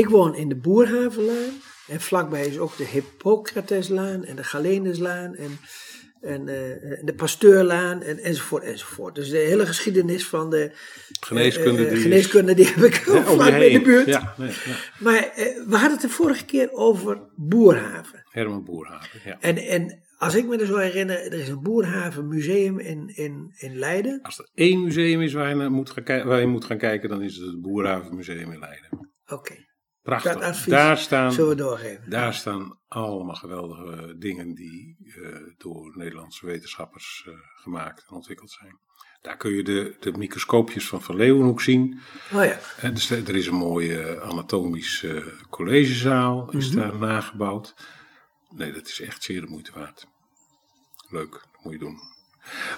Ik woon in de Boerhavenlaan. En vlakbij is ook de Hippocrateslaan en de Galenuslaan en, en eh, de Pasteurlaan en, enzovoort enzovoort. Dus de hele geschiedenis van de Geneeskunde eh, die geneeskunde die heb ik Ja, om je vlak bij de buurt. Ja, nee, ja. Maar eh, we hadden het de vorige keer over Boerhaven. Herman Boerhaven. Ja. En, en als ik me er zo herinner, er is een Boerhaven museum in, in, in Leiden. Als er één museum is waar je, naar moet gaan, waar je moet gaan kijken, dan is het het Boerhaven Museum in Leiden. Oké, Prachtig. dat advies Daar staan, zullen we doorgeven. daar staan allemaal geweldige dingen die eh, door Nederlandse wetenschappers eh, gemaakt en ontwikkeld zijn. Daar kun je de, de microscoopjes van Van Leeuwenhoek zien. Oh ja, Hè, dus er is een mooie anatomische collegezaal, is daar nagebouwd. Nee, dat is echt zeer de moeite waard. Leuk, dat moet je doen.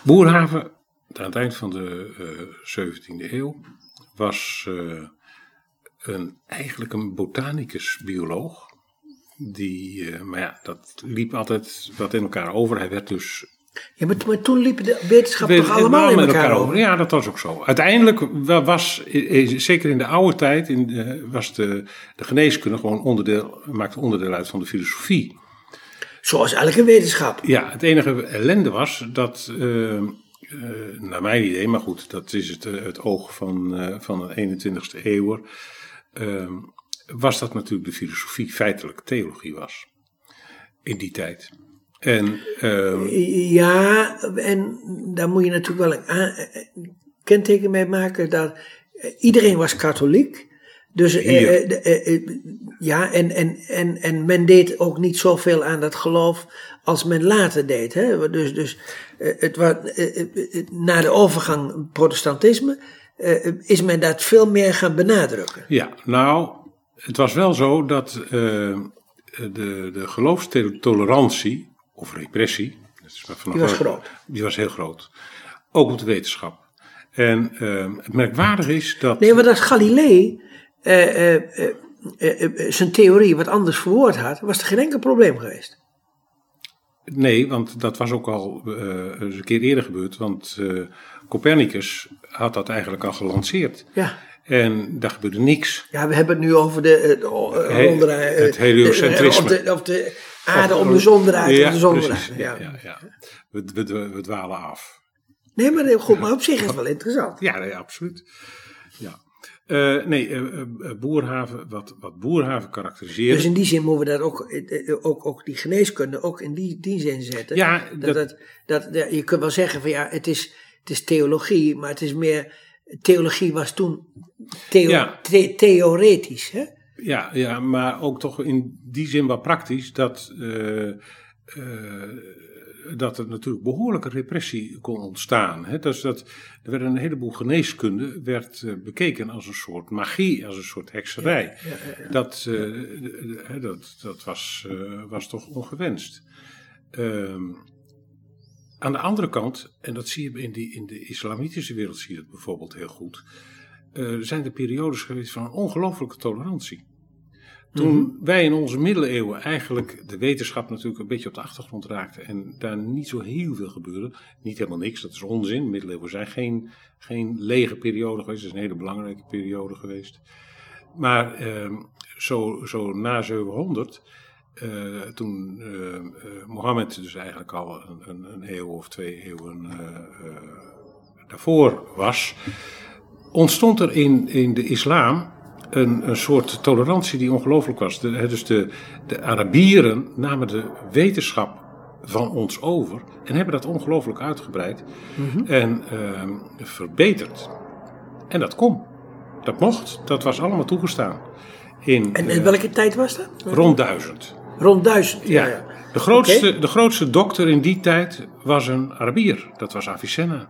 Boerhaven, aan het eind van de eh 17e eeuw, was eh, een, eigenlijk een botanicus-bioloog. Die, eh, maar ja, dat liep altijd wat in elkaar over. Hij werd dus ja maar, maar toen liepen de wetenschap we- toch allemaal in elkaar over? Ja, dat was ook zo. Uiteindelijk wa- was, zeker in de oude tijd, in, was de, de geneeskunde gewoon onderdeel, maakte onderdeel uit van de filosofie. Zoals elke wetenschap. Ja, het enige ellende was dat, eh, eh, naar mijn idee, maar goed, dat is het, het oog van, eh, van de 21ste eeuw, eh, was dat natuurlijk de filosofie feitelijk theologie was. In die tijd. En eh, Ja, en daar moet je natuurlijk wel een aan- eh, kenteken mee maken dat eh, iedereen was katholiek. Dus eh, eh, eh, eh, ja, en, en, en, en men deed ook niet zoveel aan dat geloof als men later deed. Hè? Dus, dus het was, na de overgang protestantisme eh, eh, is men dat veel meer gaan benadrukken. Ja, nou, het was wel zo dat eh, de, de geloofstolerantie, of repressie, dat is vanaf Die was groot. Die was heel groot. Ook op de wetenschap. En eh, het merkwaardige is dat. Nee, maar dat Galilei zijn theorie wat anders verwoord had, was er geen enkel probleem geweest. Nee, want dat was ook al eh, eens een keer eerder gebeurd. Want eh, Copernicus had dat eigenlijk al gelanceerd. Ja. En daar gebeurde niks. Ja, we hebben het nu over de, o- He- onder, eh, het heliocentrisme. Of de, of de aarde om de zon ja, om de zon precies. Ja, Ja. We, we, we dwalen af. Nee, maar goed, maar op zich is het wel interessant. Ja, nee, absoluut. Ja. Eh, nee, eh, eh, Boerhaven, wat, wat Boerhaven karakteriseert. Dus in die zin moeten we dat ook, ook, ook die geneeskunde ook in die, die zin zetten. Ja, dat, dat- dat, je kunt wel zeggen van ja, het is, het is theologie, maar het is meer, theologie was toen theo, Ja. the- theoretisch. Hè? Ja, ja, maar ook toch in die zin wel praktisch dat, dat er natuurlijk behoorlijke repressie kon ontstaan. Hè? Dus dat, er werd een heleboel geneeskunde werd, eh, bekeken als een soort magie, als een soort hekserij. Dat, eh, dat, dat was, eh, was toch ongewenst. Ehm, aan de andere kant, en dat zie je in, die, in de islamitische wereld, zie je dat bijvoorbeeld heel goed. zijn er periodes geweest van ongelooflijke tolerantie. Toen wij in onze middeleeuwen eigenlijk de wetenschap natuurlijk een beetje op de achtergrond raakten en daar niet zo heel veel gebeurde, niet helemaal niks, dat is onzin. Middeleeuwen zijn geen, geen lege periode geweest, het is een hele belangrijke periode geweest. Maar ehm, zo, zo na 700, eh, toen eh, eh, Mohammed dus eigenlijk al een, een, een eeuw of twee eeuwen eh, eh, daarvoor was, ontstond er in, in de islam een, een soort tolerantie die ongelooflijk was. De, hè, dus de, de Arabieren namen de wetenschap van ons over en hebben dat ongelooflijk uitgebreid en ehm, verbeterd. En dat kon. Dat mocht. Dat was allemaal toegestaan. In, En eh, in welke tijd was dat? rond duizend. Rond duizend. Ja. Ja. De, grootste, de grootste dokter in die tijd was een Arabier. Dat was Avicenna.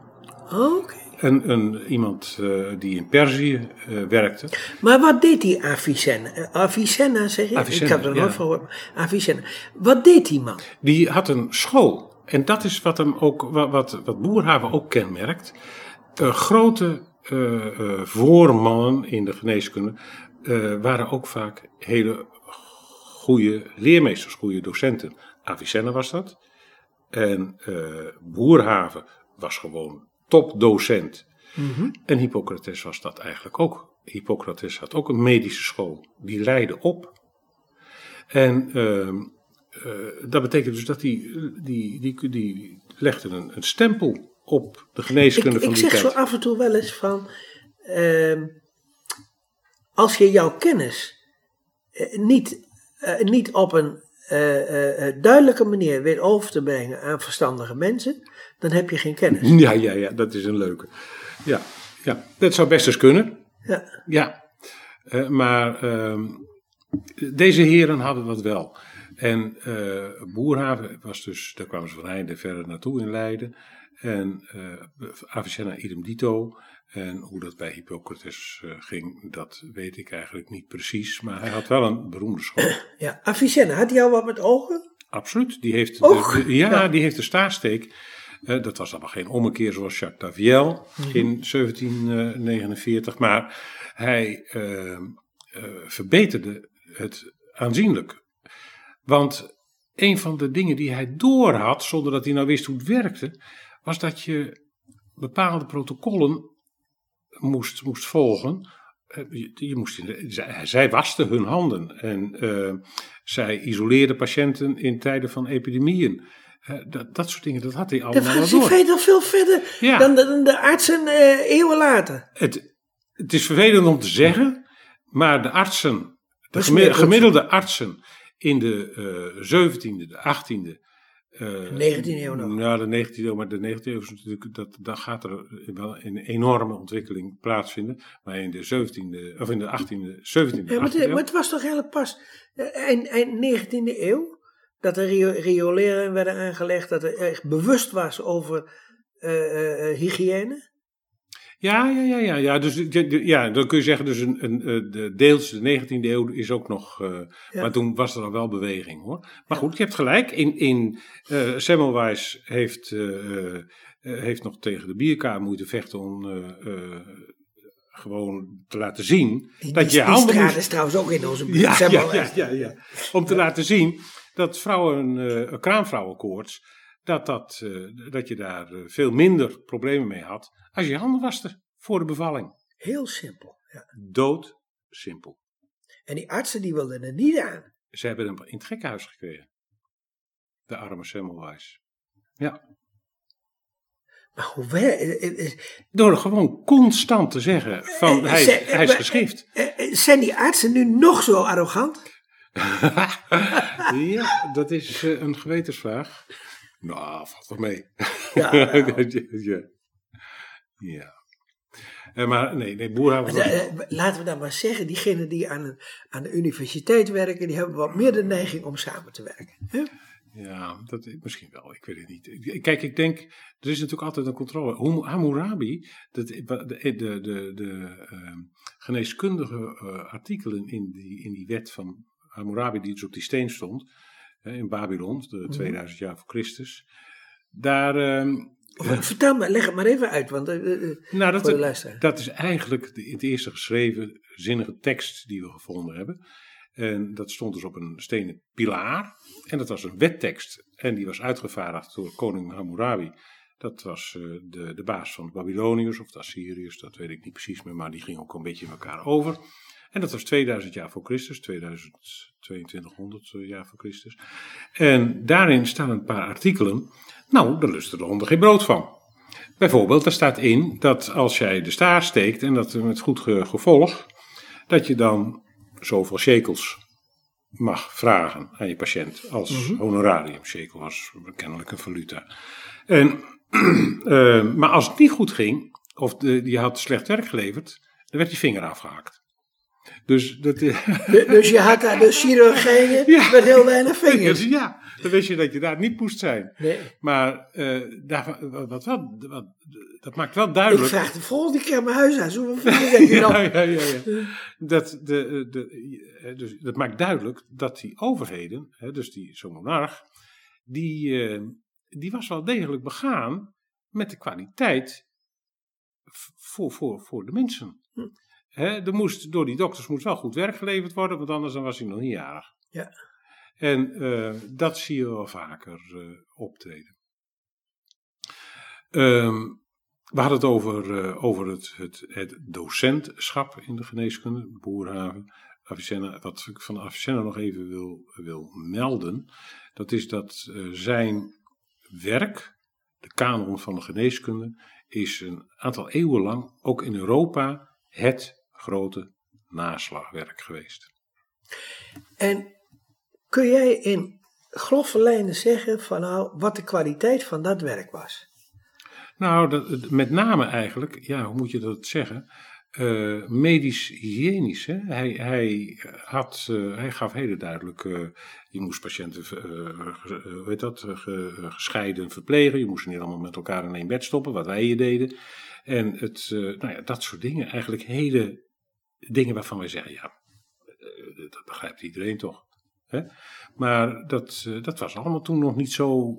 Oké. Een, een, iemand eh, die in Perzië eh, werkte. Maar wat deed die Avicenna? Avicenna zeg je? Avicenna, Ik heb er ja. nooit van gehoord. Avicenna. Wat deed die man? Die had een school. En dat is wat, hem ook, wat, wat, wat Boerhaven ook kenmerkt. Eh, grote voormannen in de geneeskunde waren ook vaak hele goede leermeesters, goede docenten. Avicenna was dat. En Boerhaven was gewoon topdocent. En Hippocrates was dat eigenlijk ook. Hippocrates had ook een medische school. Die leidde op. En ehm, eh, dat betekent dus dat die, die, die, die legde een, een stempel op de geneeskunde Ik, van ik die zeg tijd. zo af en toe wel eens van, ehm, als je jouw kennis eh, niet, eh, niet op een duidelijke manier weet over te brengen aan verstandige mensen, dan heb je geen kennis. Ja, ja, ja, dat is een leuke. Ja, ja, dat zou best eens kunnen. Ja. Ja, Eh, maar ehm, deze heren hadden dat wel. En eh Boerhaven was dus, daar kwamen ze van heinde verder naartoe in Leiden. En eh Avicenna idem dito. En hoe dat bij Hippocrates ging, dat weet ik eigenlijk niet precies. Maar hij had wel een beroemde school. ja. Avicenna, had hij al wat met ogen? Absoluut. Die heeft de, Och, de- ja, ja. die heeft de staarsteek. Eh, dat was allemaal geen ommekeer zoals Jacques Daviel in 1749. Maar hij eh, eh, verbeterde het aanzienlijk. Want een van de dingen die hij doorhad, zonder dat hij nou wist hoe het werkte, was dat je bepaalde protocollen moest, moest volgen. Eh, Je, je moest in de- zij, zij wasten hun handen en eh, zij isoleerden patiënten in tijden van epidemieën. Eh, dat, dat soort dingen, dat had hij Dat allemaal wel was door. al veel verder Ja. dan, de, artsen eh, eeuwen later. Het, het is vervelend om te zeggen, maar de artsen, de Dat gemiddelde artsen in de eh 17e, de 18e. eh, 19e eeuw nog. Ja, de 19e eeuw, maar de 19e eeuw is natuurlijk, dat, dan gaat er wel een enorme ontwikkeling plaatsvinden. Maar in de 17e, of in de 18e, 17e, Ja, maar, 18e het, eeuw. maar het was toch eigenlijk pas eh, eind, eind 19e eeuw dat er rio- rioleren werden aangelegd, dat er echt bewust was over eh, eh, eh, hygiëne. Ja, ja, ja, ja, ja. Dus ja, dan kun je zeggen, dus een, een, de, deels de 19e eeuw is ook nog. Ja. Maar toen was er al wel beweging hoor. Maar goed, je hebt gelijk. In, in eh Semmelweis heeft, heeft nog tegen de bierkamer moeten vechten om gewoon te laten zien Die, dat die, je die handen straat moest is trouwens ook in onze buurt. ja, ja. Om te laten zien dat vrouwen, een kraamvrouwenkoorts, dat, dat, eh, dat je daar eh, veel minder problemen mee had als je handen waste voor de bevalling. Heel simpel. Ja. Dood simpel. En die artsen die wilden er niet aan. Ze hebben hem in het gekkenhuis gekregen. De arme Semmelweis. Ja. Maar hoe Door gewoon constant te zeggen van hij, hij is geschift. zijn die artsen nu nog zo arrogant? ja, dat is eh, een gewetensvraag. Nou, valt wel mee. Ja, ja. ja. Eh, maar nee, nee Boerhaven was... Eh, Laten we dan maar zeggen, diegenen die aan, een, aan de universiteit werken, die hebben wat meer de neiging om samen te werken. hè? Ja, dat, misschien wel. Ik weet het niet. Kijk, ik denk, er is natuurlijk altijd een controle. Hammurabi, dat, de, de, de, de, de ehm, geneeskundige eh, artikelen in die, in die wet van Hammurabi, die dus op die steen stond, in Babylon, de 2000 jaar voor Christus. Daar, ehm, Of, Vertel me, leg het maar even uit, want eh, eh, eh, nou, voor de dat, luisteraar. dat is eigenlijk de, het eerste geschreven zinnige tekst die we gevonden hebben. En dat stond dus op een stenen pilaar. En dat was een wettekst. En die was uitgevaardigd door koning Hammurabi. Dat was eh, de, de baas van de Babyloniërs of de Assyriërs, dat weet ik niet precies meer, maar die ging ook een beetje in elkaar over. En dat was 2000 jaar voor Christus, 2000, 2200 eh, jaar voor Christus. En daarin staan een paar artikelen. Nou, daar lusten de honden geen brood van. Bijvoorbeeld, daar staat in dat als jij de staar steekt en dat met goed ge- gevolg, dat je dan zoveel shekels mag vragen aan je patiënt als honorarium. Shekel was kennelijk een valuta. En, eh, maar als het niet goed ging, of de, je had slecht werk geleverd, dan werd je vinger afgehakt. Dus dat, eh, Du- Dus je had daar de chirurgijnen Ja. met heel weinig vingers. ja, dan wist je dat je daar niet moest zijn. Nee. Maar eh, daar, wat, wat dat maakt wel Ik duidelijk. vraag de volgende keer mijn huis aan. Hoeveel vingers heb je ja, nog? ja, ja, ja. Dat, de, de, eh, dus dat maakt duidelijk dat die overheden, hè, dus die zo'n monarch, die, eh, die was wel degelijk begaan met de kwaliteit voor, voor, voor de mensen. Hm. Hè, er moest, door die dokters moest wel goed werk geleverd worden, want anders dan was hij nog niet jarig. Ja. En eh, dat zie je wel vaker eh, optreden. Ehm, we hadden het over, uh, over het, het, het, docentschap in de geneeskunde, Boerhaven. Avicenna, wat ik van Avicenna nog even wil, wil melden, dat is dat zijn werk, de kanon van de geneeskunde, is een aantal eeuwen lang ook in Europa het grote naslagwerk geweest. En kun jij in grove lijnen zeggen van nou wat de kwaliteit van dat werk was? Nou, dat, met name eigenlijk, ja, hoe moet je dat zeggen? Uh, medisch hygiënisch. Hè? Hij, hij, had, uh, hij gaf hele duidelijk, uh, je moest patiënten hoe heet dat, gescheiden verplegen. Je moest ze niet allemaal met elkaar in één bed stoppen, wat wij hier deden. En het, nou ja, dat soort dingen, eigenlijk hele dingen waarvan wij zeggen, ja, dat begrijpt iedereen toch. Hè? Maar dat, dat was allemaal toen nog niet zo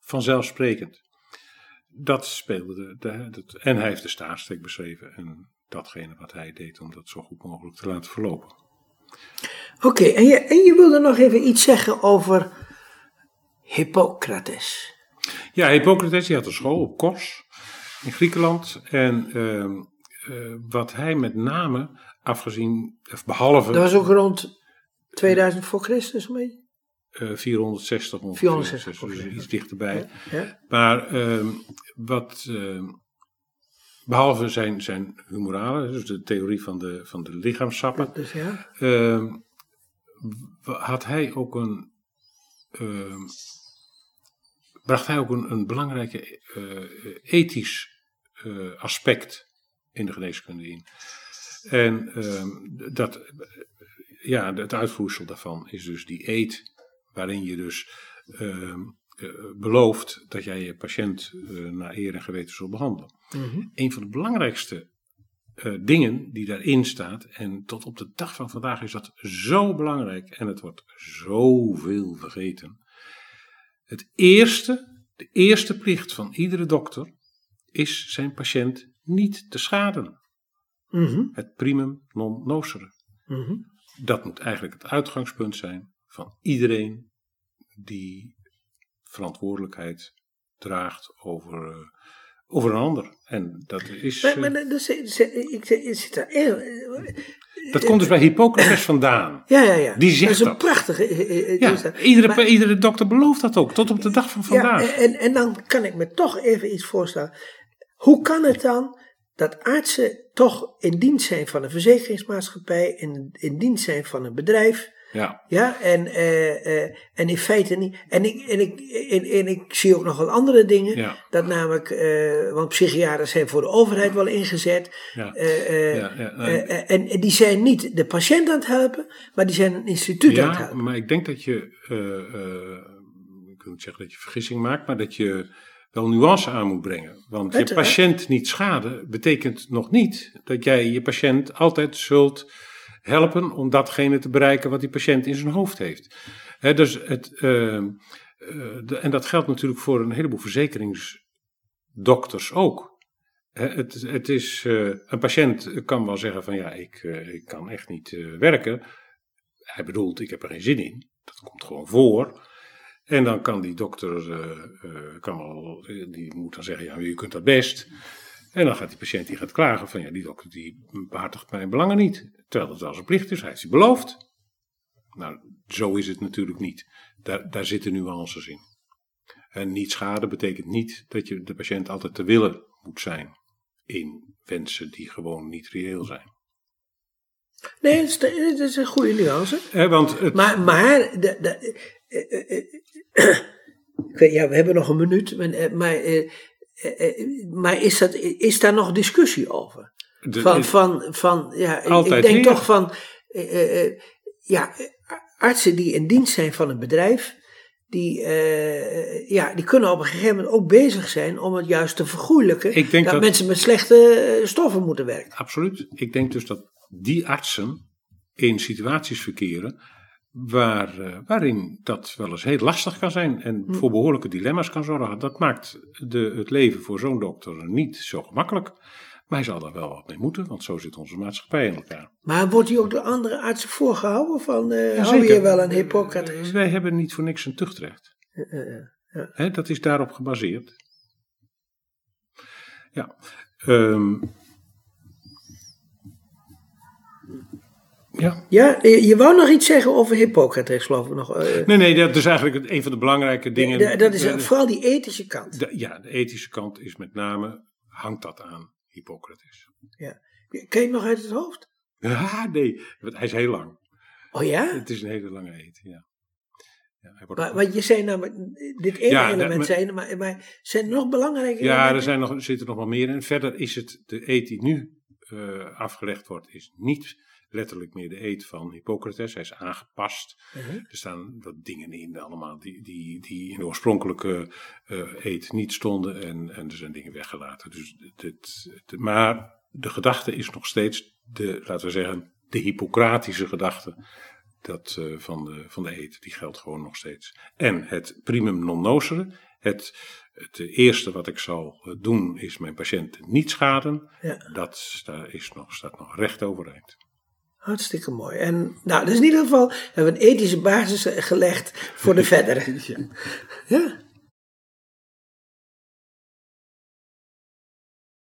vanzelfsprekend. Dat speelde, de, de, en hij heeft de staarstreek beschreven en datgene wat hij deed om dat zo goed mogelijk te laten verlopen. Oké, en, je, en je wilde nog even iets zeggen over Hippocrates. Ja, Hippocrates die had een school op Kos in Griekenland. En uh, uh, wat hij met name, afgezien, of behalve... Dat was ook rond 2000 voor Christus, mee? Uh, 460 ongeveer. 460 dus iets dichterbij. Ja, ja. Maar ehm, wat ehm, Behalve zijn, zijn humorale, dus de theorie van de, van de lichaamssappen, dus ja. uh, had hij ook een, bracht hij ook een, een belangrijke uh, ethisch eh, aspect in de geneeskunde in. En ehm, dat, ja, het uitvoersel daarvan is dus die eet, waarin je dus uh, belooft dat jij je patiënt uh, naar eer en geweten zult behandelen. Mm Een van de belangrijkste uh, dingen die daarin staat, en tot op de dag van vandaag is dat zo belangrijk en het wordt zoveel vergeten. Het eerste, de eerste plicht van iedere dokter is zijn patiënt niet te schaden. Mm -hmm. Het primum non nocere. Mm -hmm. Dat moet eigenlijk het uitgangspunt zijn van iedereen die verantwoordelijkheid draagt over, uh, over een ander. En dat is. Maar, maar dus, ik, ik zit daar. Dat komt dus bij Hippocrates vandaan. Ja, ja, ja. Die zegt dat. is een dat. prachtige. Ja, iedere, maar, iedere dokter belooft dat ook, tot op de dag van vandaag. Ja, en, en dan kan ik me toch even iets voorstellen. Hoe kan het dan dat artsen toch in dienst zijn van een verzekeringsmaatschappij, in, in dienst zijn van een bedrijf, ja. Ja, en, uh, uh, en in feite niet. En ik, en, ik, en, en ik zie ook nog wel andere dingen. Ja. Dat namelijk, uh, want psychiaters zijn voor de overheid wel ingezet. Ja. Ja, en, en die zijn niet de patiënt aan het helpen, maar die zijn een instituut aan het helpen. Ja, maar ik denk dat je, ik wil niet zeggen dat je vergissing maakt, maar dat je wel nuance aan moet brengen. Want je patiënt niet schaden betekent nog niet dat jij je patiënt altijd zult helpen om datgene te bereiken wat die patiënt in zijn hoofd heeft. He, dus het, uh, uh, de, en dat geldt natuurlijk voor een heleboel verzekeringsdokters ook. He, het, het is, uh, een patiënt kan wel zeggen van ja, ik, ik kan echt niet werken. Hij bedoelt, ik heb er geen zin in. Dat komt gewoon voor. En dan kan die dokter, kan wel, die moet dan zeggen, ja, je kunt dat best. En dan gaat die patiënt die gaat klagen van ja, die dokter die behartigt mijn belangen niet. Terwijl dat wel zijn plicht is, hij heeft ze beloofd. Nou, zo is het natuurlijk niet. Daar, daar zitten nuances in. En niet schade betekent niet dat je de patiënt altijd te willen moet zijn in wensen die gewoon niet reëel zijn. Nee, dat is, een goede nuance. Eh, want het... Maar, maar de, de, uh, uh, ja, we hebben nog een minuut, maar, maar maar is, dat, is daar nog discussie over? De, van, van, van, ja, ik denk toch van, uh, uh, ja, artsen die in dienst zijn van een bedrijf, die, uh, ja, die kunnen op een gegeven moment ook bezig zijn om het juist te vergoeilijken. Ik denk dat, dat mensen met slechte stoffen moeten werken. Absoluut. Ik denk dus dat die artsen in situaties verkeren waar, uh, waarin dat wel eens heel lastig kan zijn en Hm. voor behoorlijke dilemma's kan zorgen. Dat maakt de, het leven voor zo'n dokter niet zo gemakkelijk. Maar hij zal daar wel wat mee moeten, want zo zit onze maatschappij in elkaar. Maar wordt hij ook door andere artsen voorgehouden? Van, uh, Ja, hou je wel een Hippocrates? Eh, Wij hebben niet voor niks een tuchtrecht. Hè, dat is daarop gebaseerd. Ja. Ehm, ja. Ja, je wou nog iets zeggen over Hippocrates, geloof ik nog. eh, Nee, nee, dat is eigenlijk een van de belangrijke dingen. ja, dat is vooral die ethische kant. de- ja, de ethische kant is met name, hangt dat aan Hippocrates. Ken je het nog uit het hoofd? Ja, nee, want hij is heel lang. Oh ja? Het is een hele lange eet, ja. ja Maar, want je zei namelijk, dit ene Ja, element maar- zijn, maar, maar zijn er nog belangrijke Ja, er zijn nog, zitten nog wel meer in. Verder is het, de eet die nu eh, afgelegd wordt, is niet letterlijk meer de eet van Hippocrates. Hij is aangepast. Mhm. Er staan wat dingen in allemaal die, die, die in de oorspronkelijke eh eet niet stonden. En, en er zijn dingen weggelaten. Dus dit, dit- maar de gedachte is nog steeds, de, laten we zeggen, de Hippocratische gedachte. Dat, eh, van, de, van de eet, die geldt gewoon nog steeds. En het primum non nocere, het, het eerste wat ik zal eh, doen, is mijn patiënten niet schaden. Ja. Dat sta- is nog, staat nog recht overeind. Hartstikke mooi. En nou, dus in ieder geval hebben we een ethische basis eh, gelegd voor de verdere. Ja.